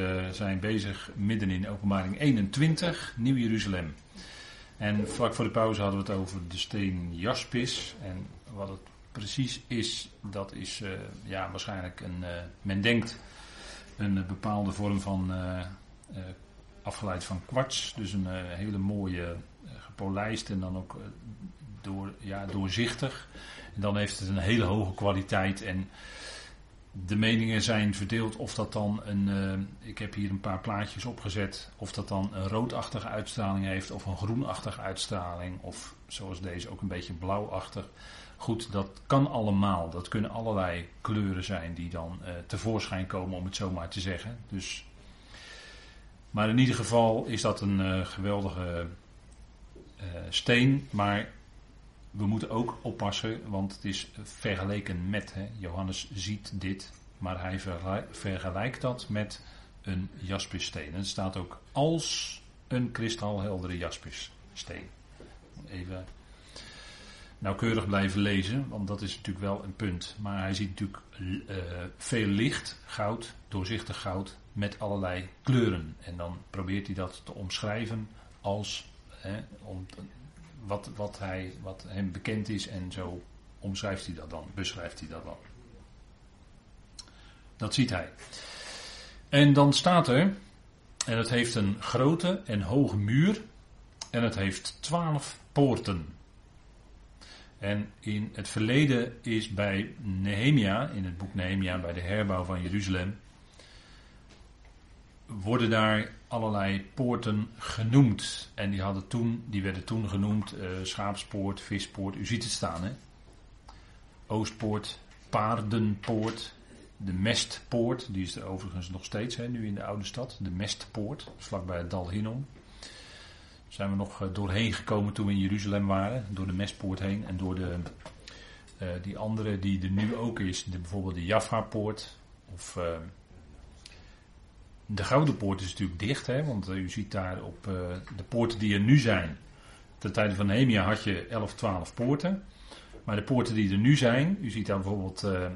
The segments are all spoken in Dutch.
we zijn bezig midden in openbaring 21, Nieuw Jeruzalem. En vlak voor de pauze hadden we het over de steen jaspis. En wat het precies is, dat is uh, ja, waarschijnlijk een, uh, men denkt, een bepaalde vorm van, afgeleid van kwarts. Dus een hele mooie, gepolijst en dan ook door, ja, doorzichtig. En dan heeft het een hele hoge kwaliteit en de meningen zijn verdeeld of dat dan een. Uh, ik heb hier een paar plaatjes opgezet. Of dat dan een roodachtige uitstraling heeft. Of een groenachtige uitstraling. Of zoals deze ook een beetje blauwachtig. Goed, dat kan allemaal. Dat kunnen allerlei kleuren zijn die dan uh, tevoorschijn komen, om het zo maar te zeggen. Dus, maar in ieder geval is dat een uh, geweldige steen. Maar we moeten ook oppassen, want het is vergeleken met. Hè. Johannes ziet dit, maar hij vergelijkt dat met een jaspissteen. Het staat ook als een kristalheldere jaspissteen. Even nauwkeurig blijven lezen, want dat is natuurlijk wel een punt. Maar hij ziet natuurlijk uh, veel licht, goud, doorzichtig goud, met allerlei kleuren. En dan probeert hij dat te omschrijven als, hè, om, wat, wat, hij, wat hem bekend is en zo omschrijft hij dat dan, beschrijft hij dat dan. Dat ziet hij. En dan staat er, en het heeft een grote en hoge muur en het heeft twaalf poorten. En in het verleden is bij Nehemia, in het boek Nehemia, bij de herbouw van Jeruzalem, worden daar allerlei poorten genoemd. En die, hadden toen, die werden toen genoemd uh, Schaapspoort, Vispoort. U ziet het staan, hè? Oostpoort, Paardenpoort, de Mestpoort. Die is er overigens nog steeds, hè, nu in de oude stad. De Mestpoort, vlakbij het Dal Hinnom. Zijn we nog uh, doorheen gekomen toen we in Jeruzalem waren. Door de Mestpoort heen en door de, uh, die andere die er nu ook is. De, bijvoorbeeld de Jaffa-poort. Of de Gouden Poort is natuurlijk dicht, hè, want uh, u ziet daar op uh, de poorten die er nu zijn. Ten tijde van Nehemia had je 11, 12 poorten. Maar de poorten die er nu zijn, u ziet daar bijvoorbeeld uh,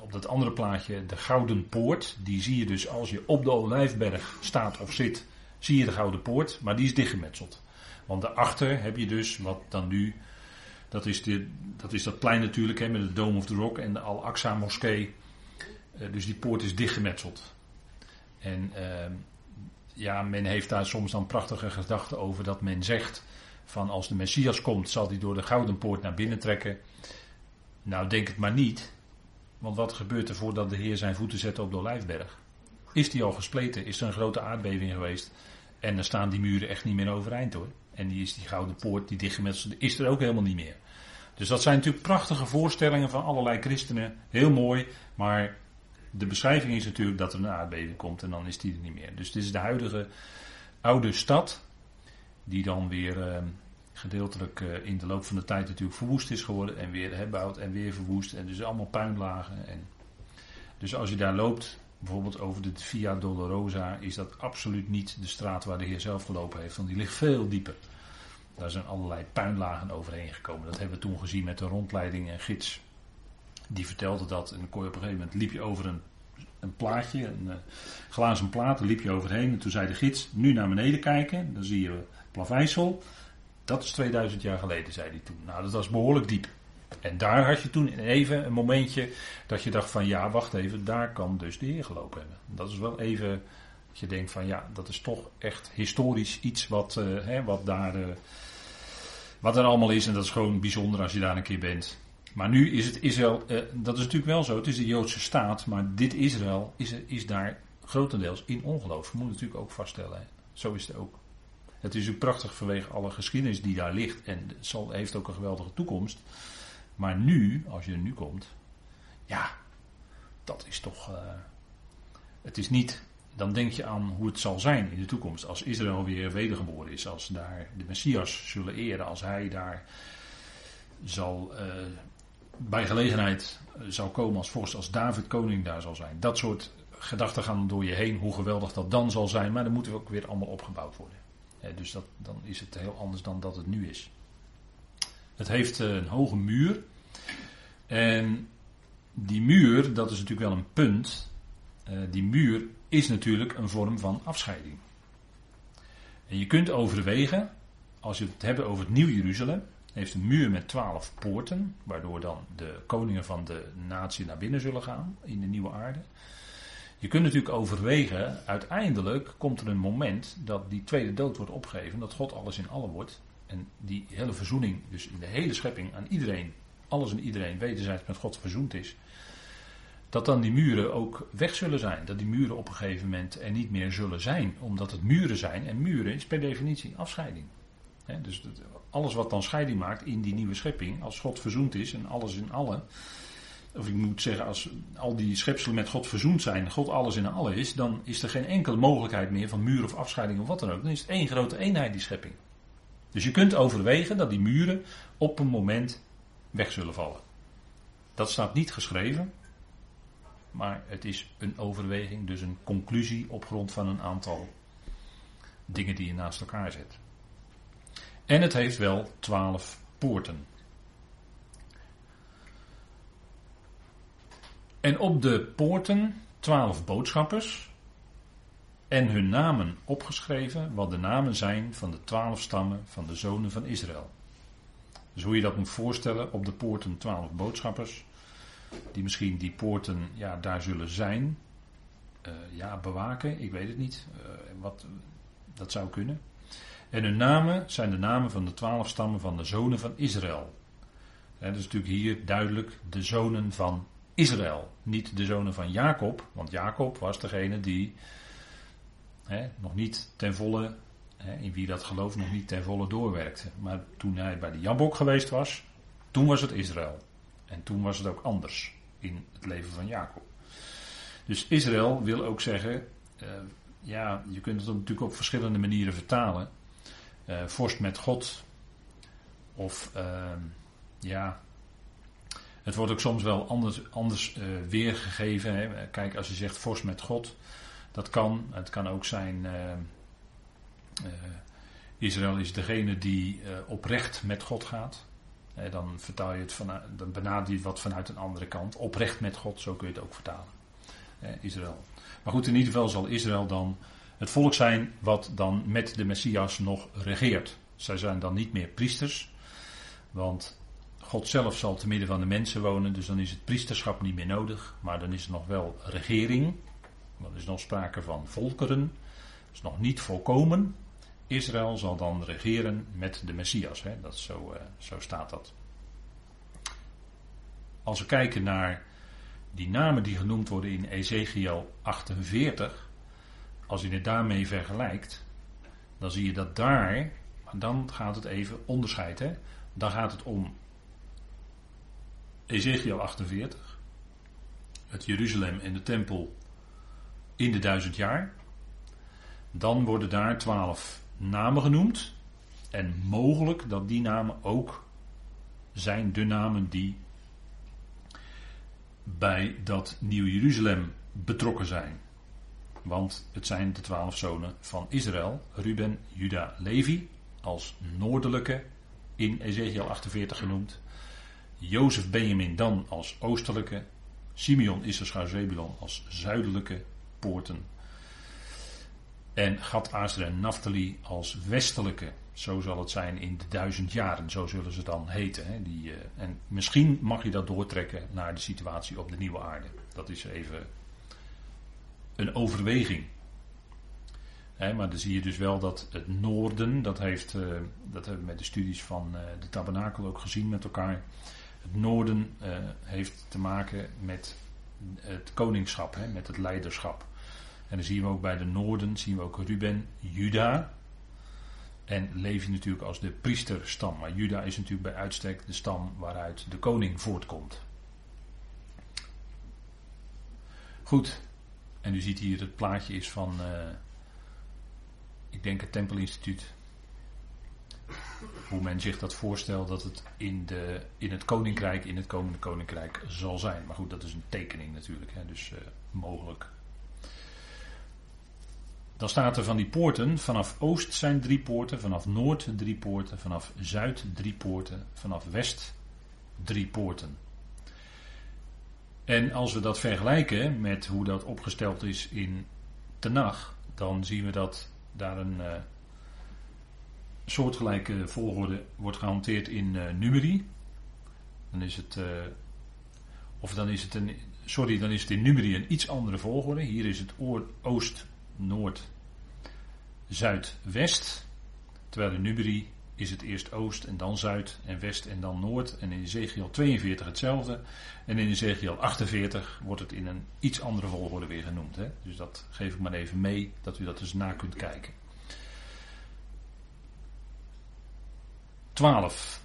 op dat andere plaatje de Gouden Poort. Die zie je dus als je op de Olijfberg staat of zit, zie je de Gouden Poort, maar die is dichtgemetseld. Want daarachter heb je dus wat dan nu, dat is, de, dat, is dat plein natuurlijk hè, met de Dome of the Rock en de Al-Aqsa moskee. dus die poort is dichtgemetseld. En uh, ja, men heeft daar soms dan prachtige gedachten over dat men zegt van als de Messias komt zal hij door de Gouden Poort naar binnen trekken. Nou denk het maar niet, want wat gebeurt er voordat de Heer zijn voeten zet op de Olijfberg? Is die al gespleten? Is er een grote aardbeving geweest? En dan staan die muren echt niet meer overeind hoor. En die is die Gouden Poort, die dichtgemetselde, is er ook helemaal niet meer. Dus dat zijn natuurlijk prachtige voorstellingen van allerlei christenen. Heel mooi, maar de beschrijving is natuurlijk dat er een aardbeving komt en dan is die er niet meer. Dus dit is de huidige oude stad, die dan weer uh, gedeeltelijk uh, in de loop van de tijd natuurlijk verwoest is geworden en weer herbouwd en weer verwoest. En dus allemaal puinlagen. En dus als je daar loopt, bijvoorbeeld over de Via Dolorosa, is dat absoluut niet de straat waar de Heer zelf gelopen heeft, want die ligt veel dieper. Daar zijn allerlei puinlagen overheen gekomen. Dat hebben we toen gezien met de rondleiding en gids die vertelde dat. En op een gegeven moment liep je over een, een plaatje, een uh, glazen plaat, liep je overheen. En toen zei de gids, nu naar beneden kijken, dan zie je Plaveisel. Dat is 2000 jaar geleden, zei hij toen. Nou, dat was behoorlijk diep. En daar had je toen even een momentje dat je dacht van ja, wacht even, daar kan dus de Heer gelopen hebben. Dat is wel even dat je denkt van ja, dat is toch echt historisch iets wat, uh, hè, wat daar... Uh, wat er allemaal is, en dat is gewoon bijzonder als je daar een keer bent. Maar nu is het Israël, eh, dat is natuurlijk wel zo, het is de Joodse staat, maar dit Israël is, is daar grotendeels in ongeloof. Je moet natuurlijk ook vaststellen. Zo is het ook. Het is ook prachtig vanwege alle geschiedenis die daar ligt en het zal, heeft ook een geweldige toekomst. Maar nu, als je er nu komt, ja, dat is toch. Uh, het is niet. Dan denk je aan hoe het zal zijn in de toekomst. Als Israël weer wedergeboren is. Als daar de Messias zullen eren. Als hij daar zal uh, bij gelegenheid eh, zou komen als vorst, als David koning daar zal zijn. Dat soort gedachten gaan door je heen, hoe geweldig dat dan zal zijn, maar dan moeten we ook weer allemaal opgebouwd worden. dus dat, dan is het heel anders dan dat het nu is. Het heeft eh, een hoge muur. En die muur, dat is natuurlijk wel een punt. eh, die muur is natuurlijk een vorm van afscheiding. En je kunt overwegen, als je het hebt over het Nieuw Jeruzalem, heeft een muur met twaalf poorten, waardoor dan de koningen van de natie naar binnen zullen gaan in de nieuwe aarde. Je kunt natuurlijk overwegen, uiteindelijk komt er een moment dat die tweede dood wordt opgegeven, dat God alles in allen wordt. En die hele verzoening, dus in de hele schepping aan iedereen, alles en iedereen wederzijds met God verzoend is. Dat dan die muren ook weg zullen zijn. Dat die muren op een gegeven moment er niet meer zullen zijn. Omdat het muren zijn. En muren is per definitie afscheiding. Dus alles wat dan scheiding maakt in die nieuwe schepping. Als God verzoend is en alles in allen of ik moet zeggen, als al die schepselen met God verzoend zijn, God alles in allen is, dan is er geen enkele mogelijkheid meer van muur of afscheiding of wat dan ook. Dan is één grote eenheid, die schepping. Dus je kunt overwegen dat die muren op een moment weg zullen vallen. Dat staat niet geschreven, maar het is een overweging, dus een conclusie op grond van een aantal dingen die je naast elkaar zet. En het heeft wel twaalf poorten. En op de poorten twaalf boodschappers en hun namen opgeschreven, wat de namen zijn van de twaalf stammen van de zonen van Israël. Dus hoe je dat moet voorstellen, op de poorten twaalf boodschappers, die misschien die poorten ja, daar zullen zijn, uh, ja, bewaken, ik weet het niet, uh, wat, dat zou kunnen. En hun namen zijn de namen van de twaalf stammen van de zonen van Israël. dat is natuurlijk hier duidelijk de zonen van Israël. Niet de zonen van Jacob, want Jacob was degene die nog niet ten volle, in wie dat geloof nog niet ten volle doorwerkte. Maar toen hij bij de Jabok geweest was, toen was het Israël. En toen was het ook anders in het leven van Jacob. Dus Israël wil ook zeggen, uh, ja, je kunt het natuurlijk op verschillende manieren vertalen. Uh, vorst met God, of uh, ja, het wordt ook soms wel anders, anders uh, weergegeven. Hè. Kijk, als je zegt vorst met God, dat kan. Het kan ook zijn. Uh, uh, Israël is degene die oprecht met God gaat. dan vertaal je het van, dan benader je het wat vanuit een andere kant. Oprecht met God, zo kun je het ook vertalen. Israël. Maar goed, in ieder geval zal Israël dan het volk zijn wat dan met de Messias nog regeert. Zij zijn dan niet meer priesters, want God zelf zal te midden van de mensen wonen, dus dan is het priesterschap niet meer nodig. Maar dan is er nog wel regering. Dan is nog sprake van volkeren. Dat is nog niet volkomen. Israël zal dan regeren met de Messias. Hè? Dat zo, uh, zo staat dat. Als we kijken naar die namen die genoemd worden in Ezekiel 48. Als je het daarmee vergelijkt. Dan zie je dat daar. Dan gaat het even onderscheid. Hè? Dan gaat het om Ezekiel 48. Het Jeruzalem en de tempel in de duizend jaar. Dan worden daar twaalf namen genoemd. En mogelijk dat die namen ook zijn de namen die bij dat Nieuw Jeruzalem betrokken zijn. Want het zijn de twaalf zonen van Israël, Ruben, Juda, Levi, als noordelijke in Ezekiel 48 genoemd. Jozef Benjamin dan als oostelijke, Simeon Issachar Zebulon als zuidelijke poorten. En Gad, Aser en Naphtali als westelijke. Zo zal het zijn in de duizend jaren, zo zullen ze dan heten. Hè? Die, uh, en misschien mag je dat doortrekken naar de situatie op de nieuwe aarde. Dat is even een overweging. Maar dan zie je dus wel dat het noorden, dat, heeft, uh, dat hebben we met de studies van uh, de tabernakel ook gezien met elkaar. Het noorden uh, heeft te maken met het koningschap, met het leiderschap. En dan zien we ook bij de noorden, zien we ook Ruben, Juda. En Levi natuurlijk als de priesterstam. Maar Juda is natuurlijk bij uitstek de stam waaruit de koning voortkomt. Goed. En u ziet hier het plaatje is van, uh, ik denk het Tempelinstituut hoe men zich dat voorstelt dat het in, de, in het koninkrijk, in het komende koninkrijk zal zijn. Maar goed, dat is een tekening natuurlijk, hè, dus uh, mogelijk. Dan staat er van die poorten, vanaf oost zijn drie poorten, vanaf noord drie poorten, vanaf zuid drie poorten, vanaf west drie poorten. En als we dat vergelijken met hoe dat opgesteld is in Tenach, dan zien we dat daar een uh, soortgelijke volgorde wordt gehanteerd in uh, Numeri. Dan is het, uh, of dan is het een, sorry, dan is het in Numeri een iets andere volgorde. Hier is het oost, noord, zuid, west. Terwijl in Numeri is het eerst oost en dan zuid en west en dan noord. En in Ezekiel 42 hetzelfde. En in Ezekiel 48 wordt het in een iets andere volgorde weer genoemd. Hè? Dus dat geef ik maar even mee, dat u dat dus na kunt kijken. 12.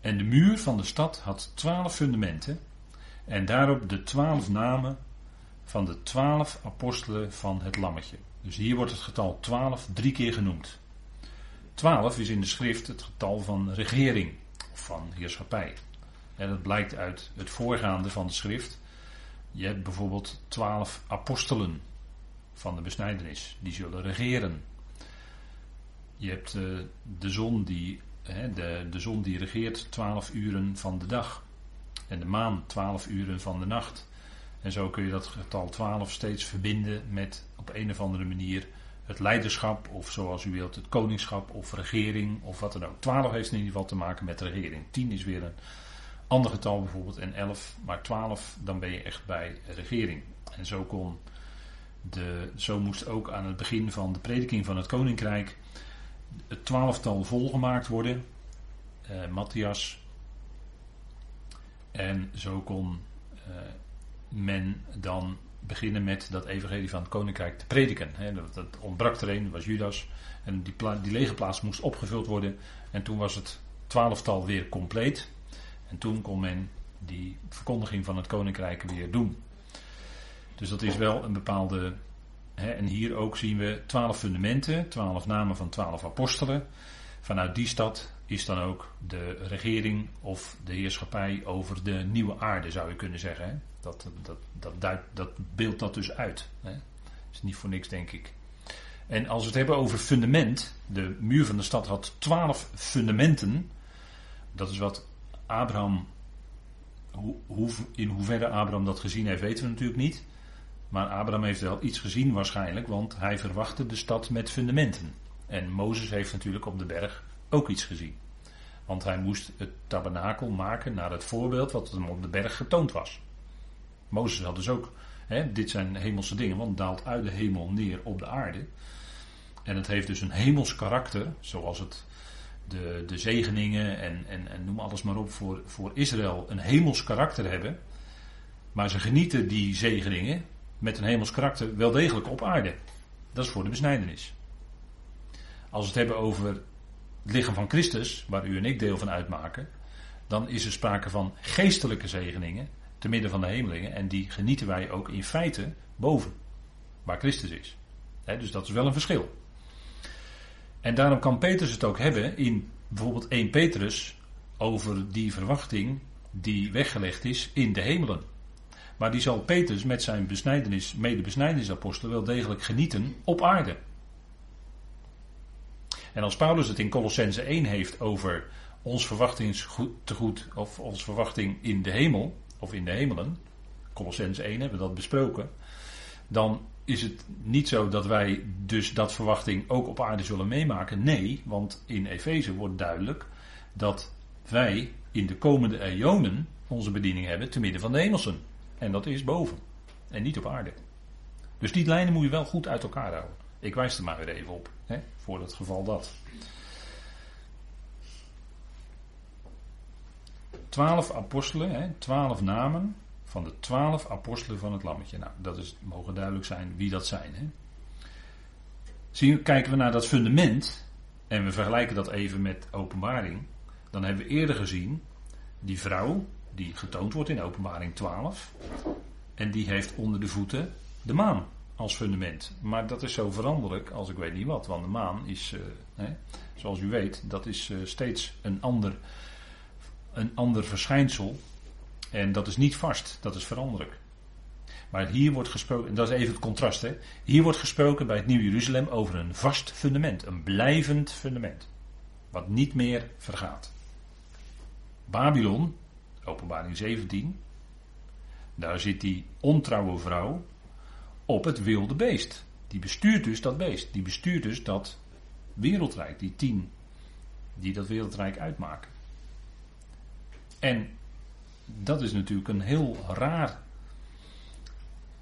En de muur van de stad had twaalf fundamenten. En daarop de twaalf namen van de twaalf apostelen van het lammetje. Dus hier wordt het getal 12 drie keer genoemd. 12 is in de schrift het getal van regering of van heerschappij. En dat blijkt uit het voorgaande van de schrift. Je hebt bijvoorbeeld 12 apostelen van de besnijdenis, die zullen regeren. Je hebt uh, de zon die, de, de zon die regeert 12 uren van de dag. En de maan 12 uren van de nacht. En zo kun je dat getal 12 steeds verbinden met op een of andere manier het leiderschap, of zoals u wilt, het koningschap of regering, of wat dan ook. 12 heeft in ieder geval te maken met regering. 10 is weer een ander getal bijvoorbeeld, en 11, maar 12, dan ben je echt bij regering. En zo kon de, zo moest ook aan het begin van de prediking van het koninkrijk het twaalftal volgemaakt worden. Eh, Matthias. En zo kon eh, men dan beginnen met dat evangelie van het koninkrijk te prediken. dat, ontbrak er een, was Judas. En die, die lege plaats moest opgevuld worden. En toen was het twaalftal weer compleet. En toen kon men die verkondiging van het koninkrijk weer doen. Dus dat is wel een bepaalde. en hier ook zien we twaalf fundamenten, twaalf namen van twaalf apostelen. Vanuit die stad is dan ook de regering of de heerschappij over de nieuwe aarde, zou je kunnen zeggen. Dat, dat, dat, dat beeldt dat dus uit. Hè. Is niet voor niks, denk ik. En als we het hebben over fundament, de muur van de stad had twaalf fundamenten. Dat is wat Abraham, hoe, in hoeverre Abraham dat gezien heeft, weten we natuurlijk niet. Maar Abraham heeft wel iets gezien waarschijnlijk, want hij verwachtte de stad met fundamenten. En Mozes heeft natuurlijk op de berg ook iets gezien. Want hij moest het tabernakel maken naar het voorbeeld wat hem op de berg getoond was. Mozes had dus ook, hè, dit zijn hemelse dingen, want het daalt uit de hemel neer op de aarde. En het heeft dus een hemels karakter, zoals het de, de zegeningen en, en, en noem alles maar op voor, voor Israël een hemels karakter hebben. Maar ze genieten die zegeningen met een hemels karakter wel degelijk op aarde. Dat is voor de besnijdenis. Als we het hebben over het lichaam van Christus, waar u en ik deel van uitmaken, dan is er sprake van geestelijke zegeningen te midden van de hemelingen. En die genieten wij ook in feite boven, waar Christus is. dus dat is wel een verschil. En daarom kan Petrus het ook hebben in bijvoorbeeld 1 Petrus over die verwachting die weggelegd is in de hemelen. Maar die zal Petrus met zijn besnijdenis, medebesnijdenisapostel wel degelijk genieten op aarde. En als Paulus het in Colossense 1 heeft over ons verwachtingstegoed of ons verwachting in de hemel, of in de hemelen, Colossens 1 hebben we dat besproken, dan is het niet zo dat wij dus dat verwachting ook op aarde zullen meemaken. Nee, want in Efeze wordt duidelijk dat wij in de komende eonen onze bediening hebben te midden van de hemelsen. En dat is boven. En niet op aarde. Dus die lijnen moet je wel goed uit elkaar houden. Ik wijs er maar weer even op, hè, voor het geval dat. Twaalf apostelen, hè, twaalf namen van de twaalf apostelen van het lammetje. Nou, dat is, mogen duidelijk zijn wie dat zijn. Hè. Kijken we naar dat fundament en we vergelijken dat even met openbaring, dan hebben we eerder gezien die vrouw die getoond wordt in openbaring 12 en die heeft onder de voeten de maan als fundament. Maar dat is zo veranderlijk als ik weet niet wat, want de maan is, hè, zoals u weet, dat is uh, steeds een ander een ander verschijnsel. En dat is niet vast, dat is veranderlijk. Maar hier wordt gesproken, en dat is even het contrast, hè. Hier wordt gesproken bij het Nieuw Jeruzalem over een vast fundament, een blijvend fundament. Wat niet meer vergaat. Babylon, openbaring 17, Daar zit die ontrouwe vrouw op het wilde beest. Die bestuurt dus dat beest. Die bestuurt dus dat wereldrijk, die tien die dat wereldrijk uitmaken. En dat is natuurlijk een heel raar,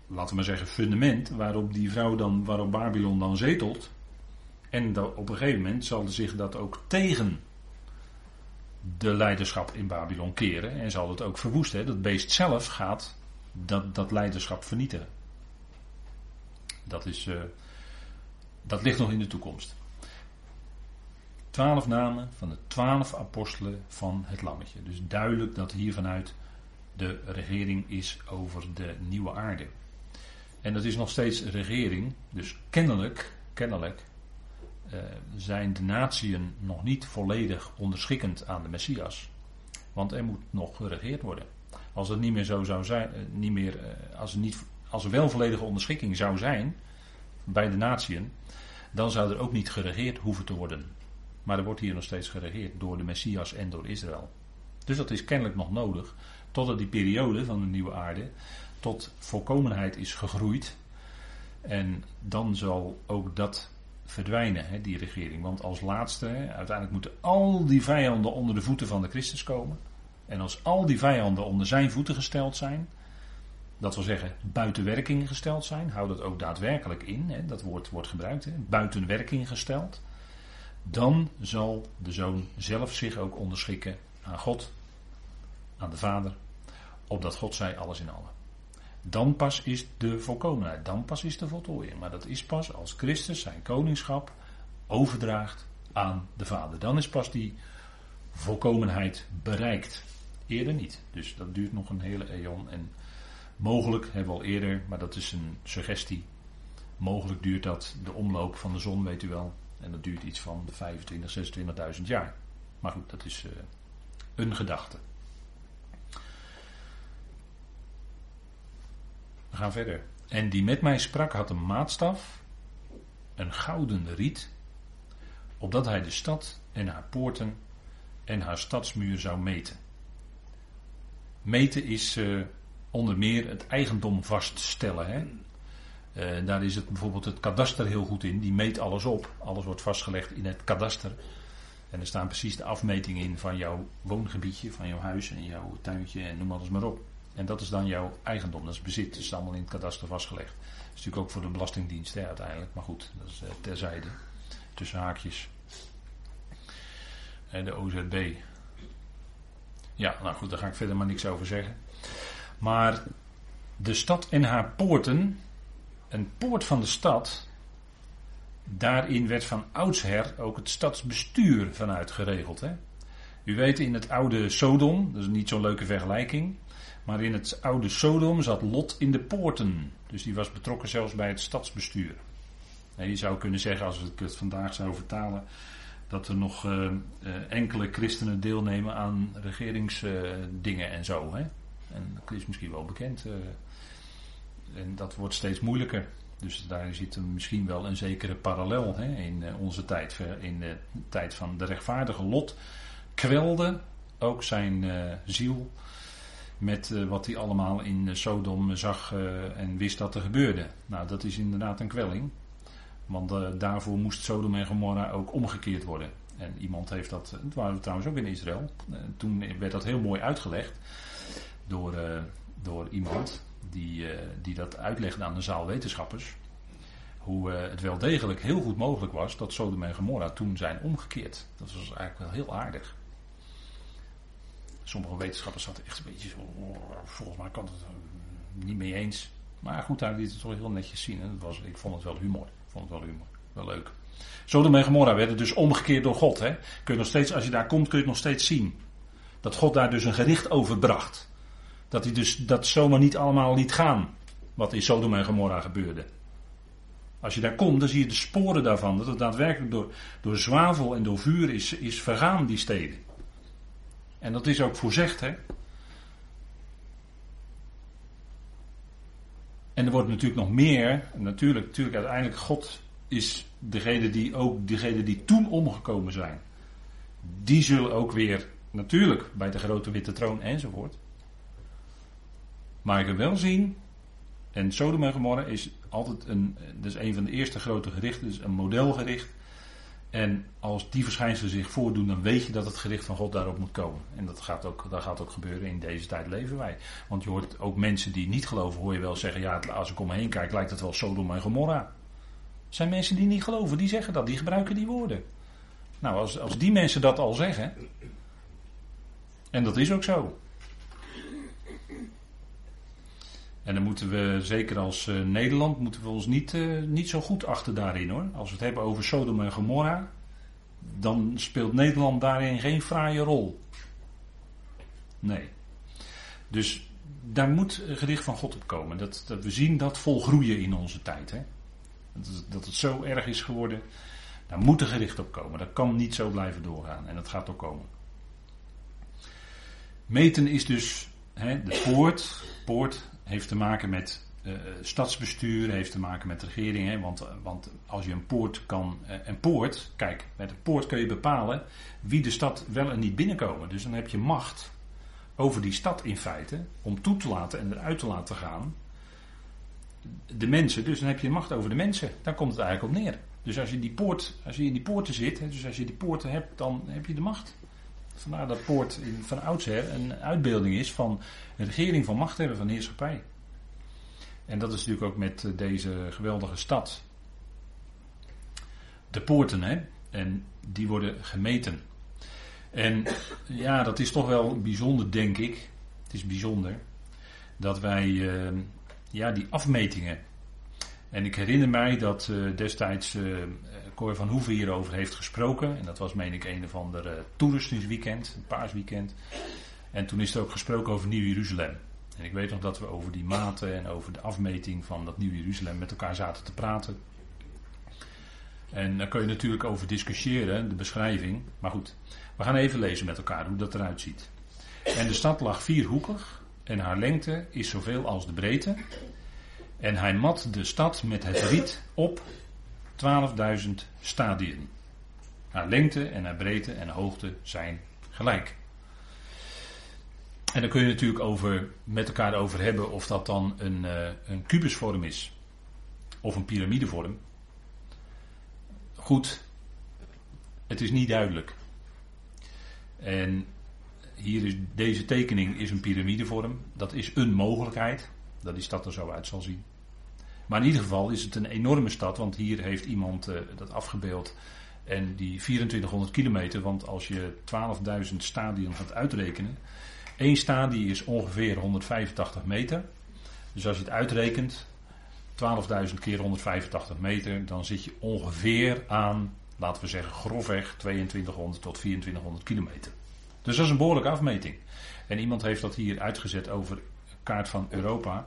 laten we maar zeggen, fundament waarop die vrouw dan, waarop Babylon dan zetelt. En op een gegeven moment zal zich dat ook tegen de leiderschap in Babylon keren en zal het ook verwoesten. Dat beest zelf gaat dat, dat leiderschap vernietigen. Dat, is, uh, dat ligt nog in de toekomst. Twaalf namen van de twaalf apostelen van het Lammetje. Dus duidelijk dat hier vanuit de regering is over de nieuwe aarde. En dat is nog steeds regering, dus kennelijk, kennelijk uh, zijn de natieën nog niet volledig onderschikkend aan de Messias. Want er moet nog geregeerd worden. Als het niet meer zo zou zijn, uh, niet meer, uh, als, er niet, als er wel volledige onderschikking zou zijn bij de natieën, dan zou er ook niet geregeerd hoeven te worden. Maar er wordt hier nog steeds geregeerd door de Messias en door Israël. Dus dat is kennelijk nog nodig totdat die periode van de nieuwe aarde tot volkomenheid is gegroeid. En dan zal ook dat verdwijnen, hè, die regering. Want als laatste, uiteindelijk moeten al die vijanden onder de voeten van de Christus komen. En als al die vijanden onder zijn voeten gesteld zijn, dat wil zeggen buiten werking gesteld zijn, houdt dat ook daadwerkelijk in, hè, dat woord wordt gebruikt, hè, buiten werking gesteld, dan zal de zoon zelf zich ook onderschikken aan God, aan de Vader, opdat God zij alles in allen. Dan pas is de volkomenheid, dan pas is de voltooiing. Maar dat is pas als Christus zijn koningschap overdraagt aan de Vader. Dan is pas die volkomenheid bereikt. Eerder niet. Dus dat duurt nog een hele eon. En mogelijk hebben we al eerder, maar dat is een suggestie. Mogelijk duurt dat de omloop van de zon, weet u wel. En dat duurt iets van de 25, 26.000 jaar. Maar goed, dat is uh, een gedachte. We gaan verder. En die met mij sprak had een maatstaf, een gouden riet, opdat hij de stad en haar poorten en haar stadsmuur zou meten. Meten is uh, onder meer het eigendom vaststellen. Hè? Uh, daar is het bijvoorbeeld het kadaster heel goed in. Die meet alles op. Alles wordt vastgelegd in het kadaster. En er staan precies de afmetingen in van jouw woongebiedje, van jouw huis en jouw tuintje en noem alles maar op. En dat is dan jouw eigendom, dat is bezit. Dat is allemaal in het kadaster vastgelegd. Dat is natuurlijk ook voor de Belastingdienst hè, uiteindelijk. Maar goed, dat is uh, terzijde. Tussen haakjes. En de OZB. Ja, nou goed, daar ga ik verder maar niks over zeggen. Maar de stad en haar poorten. Een poort van de stad. Daarin werd van oudsher ook het stadsbestuur vanuit geregeld. Hè? U weet in het oude Sodom, dat is niet zo'n leuke vergelijking. Maar in het oude Sodom zat Lot in de poorten. Dus die was betrokken zelfs bij het stadsbestuur. je zou kunnen zeggen, als ik het vandaag zou vertalen, dat er nog uh, uh, enkele christenen deelnemen aan regeringsdingen uh, en zo. Hè? En dat is misschien wel bekend. En dat wordt steeds moeilijker. Dus daar zit misschien wel een zekere parallel hè, in onze tijd. In de tijd van de rechtvaardige Lot kwelde ook zijn ziel met uh, wat hij allemaal in Sodom zag en wist dat er gebeurde. Nou, dat is inderdaad een kwelling. Want daarvoor moest Sodom en Gomorra ook omgekeerd worden. En iemand heeft dat, dat waren we trouwens ook in Israël. toen werd dat heel mooi uitgelegd door, door iemand die, die dat uitlegde aan de zaal wetenschappers. Hoe het wel degelijk heel goed mogelijk was dat Sodom en Gomorra toen zijn omgekeerd. Dat was eigenlijk wel heel aardig. Sommige wetenschappers zaten echt een beetje zo. Volgens mij kan het niet mee eens. Maar goed, hij liet het toch heel netjes zien. En was, ik vond het wel humor. Ik vond het wel humor. Wel leuk. Sodom en Gomorra werden dus omgekeerd door God. Hè? Kun je nog steeds, als je daar komt, kun je het nog steeds zien. Dat God daar dus een gericht over bracht. Dat hij dus dat zomaar niet allemaal liet gaan. Wat in Sodom en Gomorra gebeurde. Als je daar komt, dan zie je de sporen daarvan. Dat het daadwerkelijk door, door zwavel en door vuur is, is vergaan, die steden. En dat is ook voorzegd, hè? En er wordt natuurlijk nog meer. Natuurlijk, natuurlijk uiteindelijk God is degene die ook degene die toen omgekomen zijn. Die zullen ook weer natuurlijk bij de grote witte troon enzovoort. Maar ik wel en Sodom en Gomorra is altijd een, dat is een van de eerste grote gerichten, dus een modelgericht. En als die verschijnselen zich voordoen, dan weet je dat het gericht van God daarop moet komen. En dat gaat ook, dat gaat ook gebeuren. In deze tijd leven wij. Want je hoort ook mensen die niet geloven, hoor je wel zeggen: ja, als ik om me heen kijk, lijkt het wel Sodom en Gomorra. Er zijn mensen die niet geloven, die zeggen dat, die gebruiken die woorden. Nou, als, als die mensen dat al zeggen. En dat is ook zo. En dan moeten we, zeker als uh, Nederland, moeten we ons niet, uh, niet zo goed achter daarin hoor. Als we het hebben over Sodom en Gomorra, dan speelt Nederland daarin geen fraaie rol. Nee. Dus daar moet gericht van God op komen. Dat, dat we zien dat volgroeien in onze tijd. Hè? Dat, dat het zo erg is geworden. Daar moet er gericht op komen. Dat kan niet zo blijven doorgaan. En dat gaat ook komen. Meten is dus hè, de poort. Poort heeft te maken met uh, stadsbestuur, heeft te maken met regering. Hè, want, want als je een poort kan. Uh, een poort, kijk, met een poort kun je bepalen wie de stad wel en niet binnenkomen. Dus dan heb je macht over die stad in feite. Om toe te laten en eruit te laten gaan. De mensen, dus dan heb je macht over de mensen. Daar komt het eigenlijk op neer. Dus als je, die poort, als je in die poorten zit, dus als je die poorten hebt, dan heb je de macht. Vandaar dat poort in, van oudsher een uitbeelding is van een regering van macht hebben, van heerschappij. En dat is natuurlijk ook met eh, deze geweldige stad. De poorten, hè? En die worden gemeten. En ja, dat is toch wel bijzonder, denk ik. Het is bijzonder dat wij uh, ja, die afmetingen. En ik herinner mij dat uh, destijds uh, Cor van Hoeven hierover heeft gesproken. En dat was, meen ik, een of ander uh, toeristisch een paasweekend. En toen is er ook gesproken over Nieuw-Jeruzalem. En ik weet nog dat we over die maten en over de afmeting van dat Nieuw-Jeruzalem met elkaar zaten te praten. En daar kun je natuurlijk over discussiëren, de beschrijving. Maar goed, we gaan even lezen met elkaar hoe dat eruit ziet. En de stad lag vierhoekig en haar lengte is zoveel als de breedte. En hij mat de stad met het riet op 12.000 stadien. Haar lengte en haar breedte en hoogte zijn gelijk. En dan kun je natuurlijk over, met elkaar over hebben of dat dan een, uh, een kubusvorm is. Of een piramidevorm. Goed, het is niet duidelijk. En hier is deze tekening is een piramidevorm. Dat is een mogelijkheid. Dat die stad er zo uit zal zien. Maar in ieder geval is het een enorme stad, want hier heeft iemand uh, dat afgebeeld. En die 2400 kilometer, want als je 12.000 stadion gaat uitrekenen. één stadie is ongeveer 185 meter. Dus als je het uitrekent, 12.000 keer 185 meter, dan zit je ongeveer aan, laten we zeggen, grofweg 2200 tot 2400 kilometer. Dus dat is een behoorlijke afmeting. En iemand heeft dat hier uitgezet over kaart van Europa.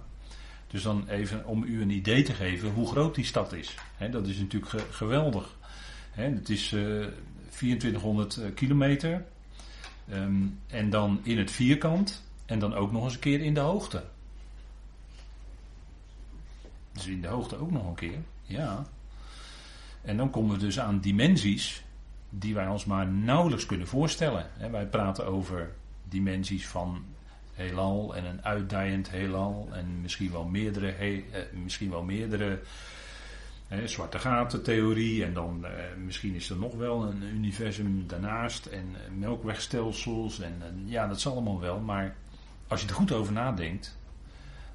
Dus dan even om u een idee te geven hoe groot die stad is. dat is natuurlijk geweldig. het is uh, 2400 uh, kilometer. Um, en dan in het vierkant. En dan ook nog eens een keer in de hoogte. Dus in de hoogte ook nog een keer. Ja. En dan komen we dus aan dimensies die wij ons maar nauwelijks kunnen voorstellen. wij praten over dimensies van heelal en een uitdijend heelal en misschien wel meerdere, eh, misschien wel meerdere zwarte gaten theorie en dan eh, misschien is er nog wel een universum daarnaast en eh, melkwegstelsels en ja dat is allemaal wel, maar als je er goed over nadenkt,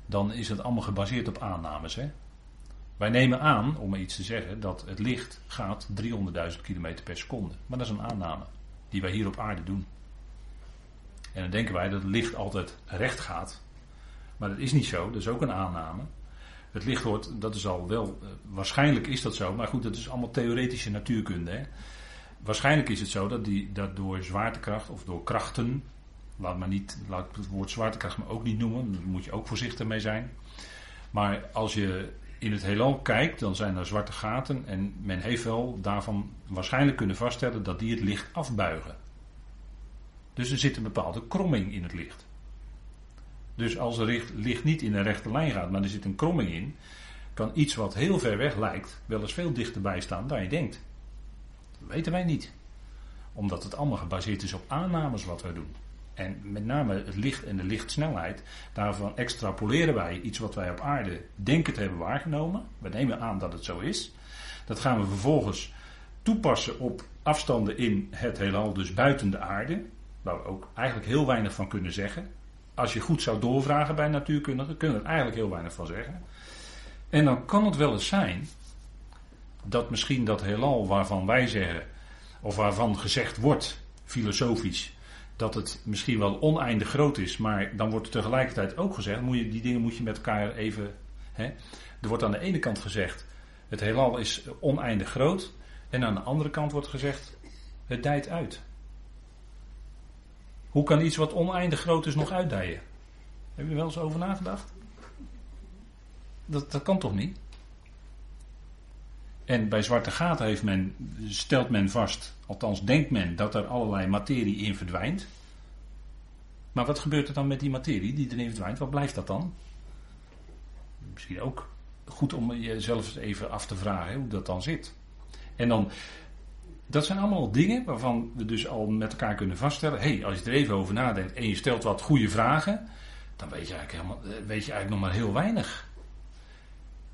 dan is het allemaal gebaseerd op aannames. Hè? Wij nemen aan, om iets te zeggen, dat het licht gaat 300.000 km per seconde. Maar dat is een aanname die wij hier op aarde doen. En dan denken wij dat het licht altijd recht gaat. Maar dat is niet zo, dat is ook een aanname. Het licht wordt, dat is al wel, uh, waarschijnlijk is dat zo, maar goed, dat is allemaal theoretische natuurkunde. Hè? Waarschijnlijk is het zo dat, die, dat door zwaartekracht of door krachten, laat, maar niet, laat het woord zwaartekracht maar ook niet noemen, daar moet je ook voorzichtig mee zijn. Maar als je in het heelal kijkt, dan zijn er zwarte gaten en men heeft wel daarvan waarschijnlijk kunnen vaststellen dat die het licht afbuigen. Dus er zit een bepaalde kromming in het licht. Dus als het licht niet in een rechte lijn gaat, maar er zit een kromming in, kan iets wat heel ver weg lijkt, wel eens veel dichterbij staan dan je denkt. Dat weten wij niet. Omdat het allemaal gebaseerd is op aannames wat wij doen. En met name het licht en de lichtsnelheid, daarvan extrapoleren wij iets wat wij op aarde denken te hebben waargenomen. We nemen aan dat het zo is. Dat gaan we vervolgens toepassen op afstanden in het heelal, dus buiten de aarde. Waar ook eigenlijk heel weinig van kunnen zeggen. Als je goed zou doorvragen bij natuurkundigen, kunnen we er eigenlijk heel weinig van zeggen. En dan kan het wel eens zijn dat misschien dat heelal waarvan wij zeggen, of waarvan gezegd wordt, filosofisch, dat het misschien wel oneindig groot is, maar dan wordt er tegelijkertijd ook gezegd, moet je, die dingen moet je met elkaar even. Hè, er wordt aan de ene kant gezegd, het heelal is oneindig groot, en aan de andere kant wordt gezegd, het dijt uit. Hoe kan iets wat oneindig groot is nog uitdijen? Heb je er wel eens over nagedacht? Dat, dat kan toch niet? En bij zwarte gaten heeft men, stelt men vast, althans denkt men, dat er allerlei materie in verdwijnt. Maar wat gebeurt er dan met die materie die erin verdwijnt? Wat blijft dat dan? Misschien ook goed om jezelf even af te vragen hoe dat dan zit. En dan, dat zijn allemaal dingen waarvan we dus al met elkaar kunnen vaststellen. Hey, als je er even over nadenkt en je stelt wat goede vragen, dan weet je eigenlijk, helemaal, eh, weet je eigenlijk nog maar heel weinig.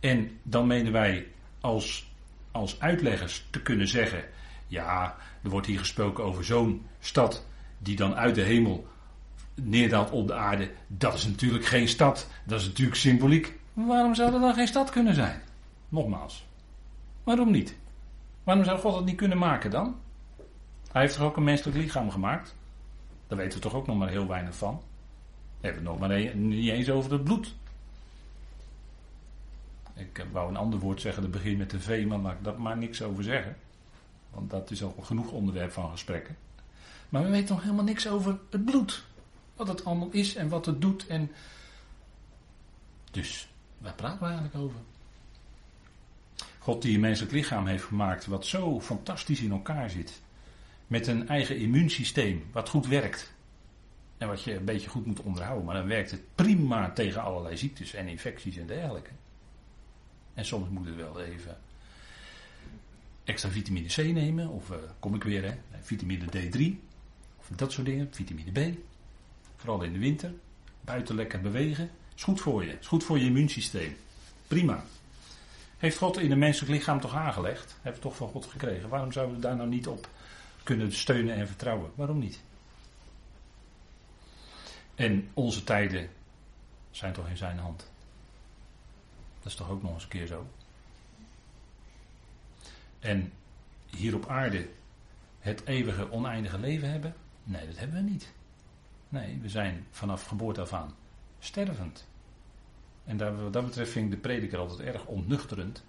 En dan menen wij als, als uitleggers te kunnen zeggen: ja, er wordt hier gesproken over zo'n stad die dan uit de hemel neerdaalt op de aarde. Dat is natuurlijk geen stad, dat is natuurlijk symboliek. Waarom zou er dan geen stad kunnen zijn? Nogmaals, waarom niet? Waarom zou God het niet kunnen maken dan? Hij heeft toch ook een menselijk lichaam gemaakt? Daar weten we toch ook nog maar heel weinig van. We hebben het nog maar niet eens over het bloed. Ik wou een ander woord zeggen, dat begint met een V, maar laat ik daar maar niks over zeggen. Want dat is al genoeg onderwerp van gesprekken. Maar we weten nog helemaal niks over het bloed. Wat het allemaal is en wat het doet. En... Dus, waar praten we eigenlijk over? God die een menselijk lichaam heeft gemaakt wat zo fantastisch in elkaar zit. Met een eigen immuunsysteem wat goed werkt. En wat je een beetje goed moet onderhouden. Maar dan werkt het prima tegen allerlei ziektes en infecties en dergelijke. En soms moet het wel even extra vitamine C nemen. Of uh, kom ik weer, hè, vitamine D3. Of dat soort dingen. Vitamine B. Vooral in de winter. Buiten lekker bewegen. Is goed voor je. Is goed voor je immuunsysteem. Prima. Heeft God in een menselijk lichaam toch aangelegd? Heeft toch van God gekregen. Waarom zouden we daar nou niet op kunnen steunen en vertrouwen? Waarom niet? En onze tijden zijn toch in zijn hand. Dat is toch ook nog eens een keer zo. En hier op aarde het eeuwige oneindige leven hebben? Nee, dat hebben we niet. Nee, we zijn vanaf geboorte af aan stervend. En daar, wat dat betreft vind ik de prediker altijd erg onnuchterend.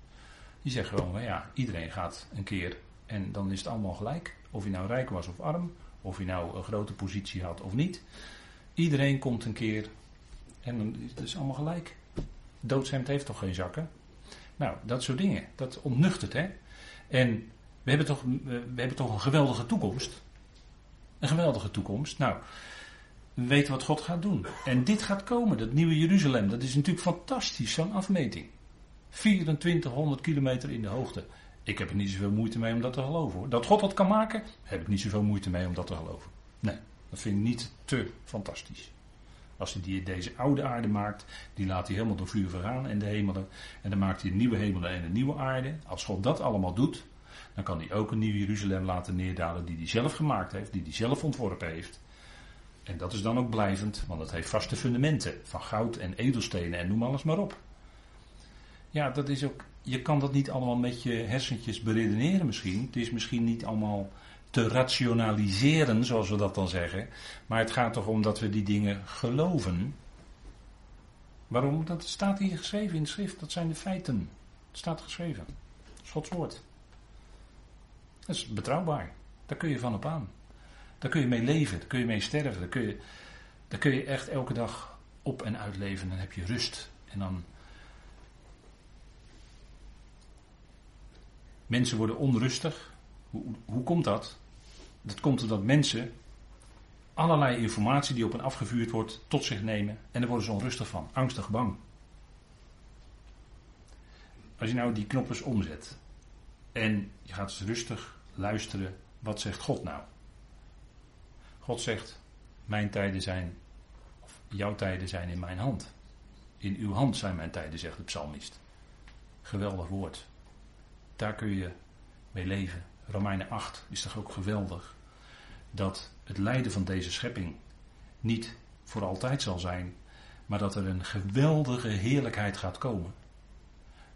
Die zegt gewoon, ja, iedereen gaat een keer en dan is het allemaal gelijk. Of je nou rijk was of arm, of je nou een grote positie had of niet. Iedereen komt een keer en dan is het allemaal gelijk. Doodshemd heeft toch geen zakken? Nou, dat soort dingen. Dat ontnuchtert, hè. En we hebben toch, we hebben toch een geweldige toekomst. Een geweldige toekomst. Nou, we weten wat God gaat doen. En dit gaat komen, dat nieuwe Jeruzalem. Dat is natuurlijk fantastisch, zo'n afmeting. 2400 kilometer in de hoogte. Ik heb er niet zoveel moeite mee om dat te geloven hoor. Dat God dat kan maken, heb ik niet zoveel moeite mee om dat te geloven. Nee, dat vind ik niet te fantastisch. Als hij die, deze oude aarde maakt, die laat hij helemaal door vuur vergaan en de hemelen. En dan maakt hij een nieuwe hemelen en een nieuwe aarde. Als God dat allemaal doet, dan kan hij ook een nieuw Jeruzalem laten neerdalen die hij zelf gemaakt heeft, die hij zelf ontworpen heeft. En dat is dan ook blijvend, want het heeft vaste fundamenten van goud en edelstenen en noem alles maar op. Ja, dat is ook, je kan dat niet allemaal met je hersentjes beredeneren misschien. Het is misschien niet allemaal te rationaliseren, zoals we dat dan zeggen. Maar het gaat toch om dat we die dingen geloven. Waarom? Dat staat hier geschreven in de schrift. Dat zijn de feiten. Het staat geschreven. Gods woord. Dat is betrouwbaar. Daar kun je van op aan. Daar kun je mee leven, daar kun je mee sterven, daar kun je, daar kun je echt elke dag op en uit leven. Dan heb je rust. En dan. Mensen worden onrustig. Hoe, hoe komt dat? Dat komt omdat mensen allerlei informatie die op hen afgevuurd wordt tot zich nemen en daar worden ze onrustig van, angstig, bang. Als je nou die knoppers omzet en je gaat eens rustig luisteren, wat zegt God nou? God zegt, mijn tijden zijn, of jouw tijden zijn in mijn hand. In uw hand zijn mijn tijden, zegt de psalmist. Geweldig woord. Daar kun je mee leven. Romeinen 8 is toch ook geweldig. Dat het lijden van deze schepping niet voor altijd zal zijn, maar dat er een geweldige heerlijkheid gaat komen.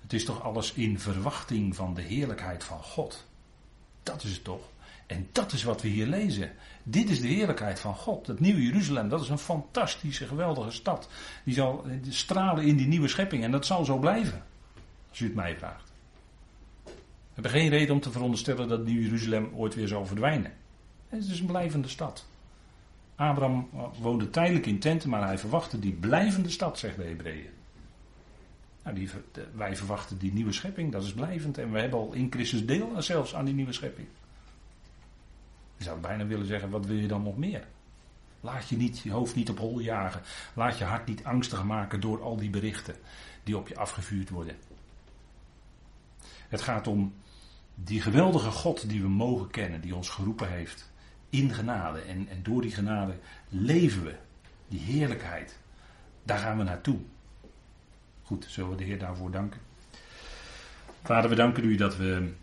Het is toch alles in verwachting van de heerlijkheid van God. Dat is het toch. En dat is wat we hier lezen. Dit is de heerlijkheid van God. Het nieuwe Jeruzalem, dat is een fantastische, geweldige stad. Die zal stralen in die nieuwe schepping. En dat zal zo blijven. Als u het mij vraagt. We hebben geen reden om te veronderstellen dat Nieuw Jeruzalem ooit weer zal verdwijnen. Het is een blijvende stad. Abraham woonde tijdelijk in tenten, maar hij verwachtte die blijvende stad, zegt de Hebreeën. Nou, wij verwachten die nieuwe schepping, dat is blijvend. En we hebben al in Christus deel zelfs aan die nieuwe schepping. Je zou bijna willen zeggen, wat wil je dan nog meer? Laat je niet je hoofd niet op hol jagen. Laat je hart niet angstig maken door al die berichten die op je afgevuurd worden. Het gaat om die geweldige God die we mogen kennen, die ons geroepen heeft in genade. En, en door die genade leven we. Die heerlijkheid. Daar gaan we naartoe. Goed, zullen we de Heer daarvoor danken. Vader, we danken u dat we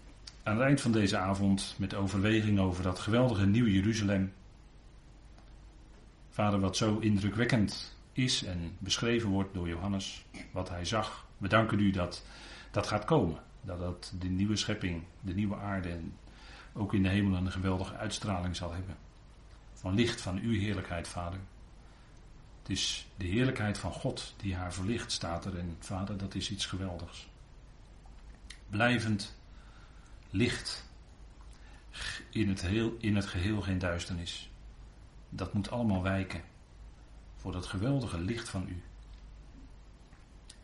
aan het eind van deze avond met overweging over dat geweldige nieuwe Jeruzalem. Vader, wat zo indrukwekkend is en beschreven wordt door Johannes, wat hij zag. We danken u dat dat gaat komen. Dat dat de nieuwe schepping, de nieuwe aarde en ook in de hemel een geweldige uitstraling zal hebben. Van licht van uw heerlijkheid, Vader. Het is de heerlijkheid van God die haar verlicht, staat er. En Vader, dat is iets geweldigs. Blijvend licht. In het, heel, in het geheel geen duisternis. Dat moet allemaal wijken voor dat geweldige licht van u.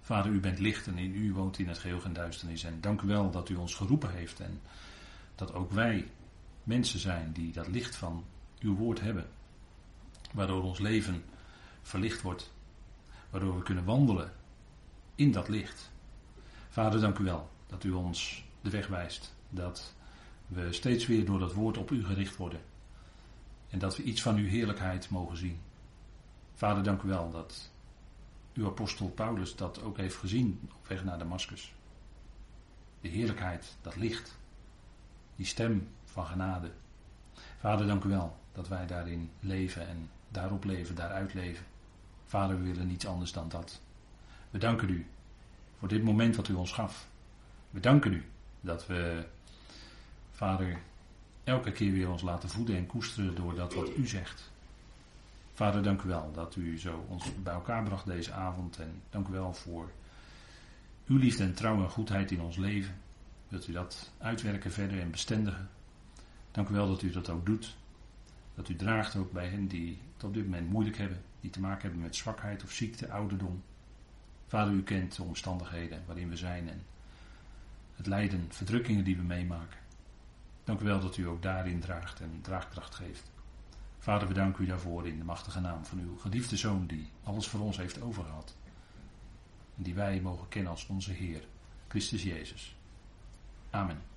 Vader, u bent licht en in u woont in het geheel geen duisternis. En dank u wel dat u ons geroepen heeft en dat ook wij mensen zijn die dat licht van uw woord hebben. Waardoor ons leven verlicht wordt. Waardoor we kunnen wandelen in dat licht. Vader, dank u wel dat u ons de weg wijst. Dat we steeds weer door dat woord op u gericht worden. En dat we iets van uw heerlijkheid mogen zien. Vader, dank u wel dat uw apostel Paulus dat ook heeft gezien op weg naar Damascus. De heerlijkheid, dat licht, die stem van genade. Vader, dank u wel dat wij daarin leven en daarop leven, daaruit leven. Vader, we willen niets anders dan dat. We danken u voor dit moment wat u ons gaf. We danken u dat we, Vader, elke keer weer ons laten voeden en koesteren door dat wat u zegt. Vader, dank u wel dat u zo ons bij elkaar bracht deze avond. En dank u wel voor uw liefde en trouw en goedheid in ons leven. Dat u dat uitwerken verder en bestendigen. Dank u wel dat u dat ook doet. Dat u draagt ook bij hen die op dit moment moeilijk hebben. Die te maken hebben met zwakheid of ziekte, ouderdom. Vader, u kent de omstandigheden waarin we zijn en het lijden, verdrukkingen die we meemaken. Dank u wel dat u ook daarin draagt en draagkracht geeft. Vader, we danken u daarvoor in de machtige naam van uw geliefde Zoon die alles voor ons heeft overgehad. En die wij mogen kennen als onze Heer, Christus Jezus. Amen.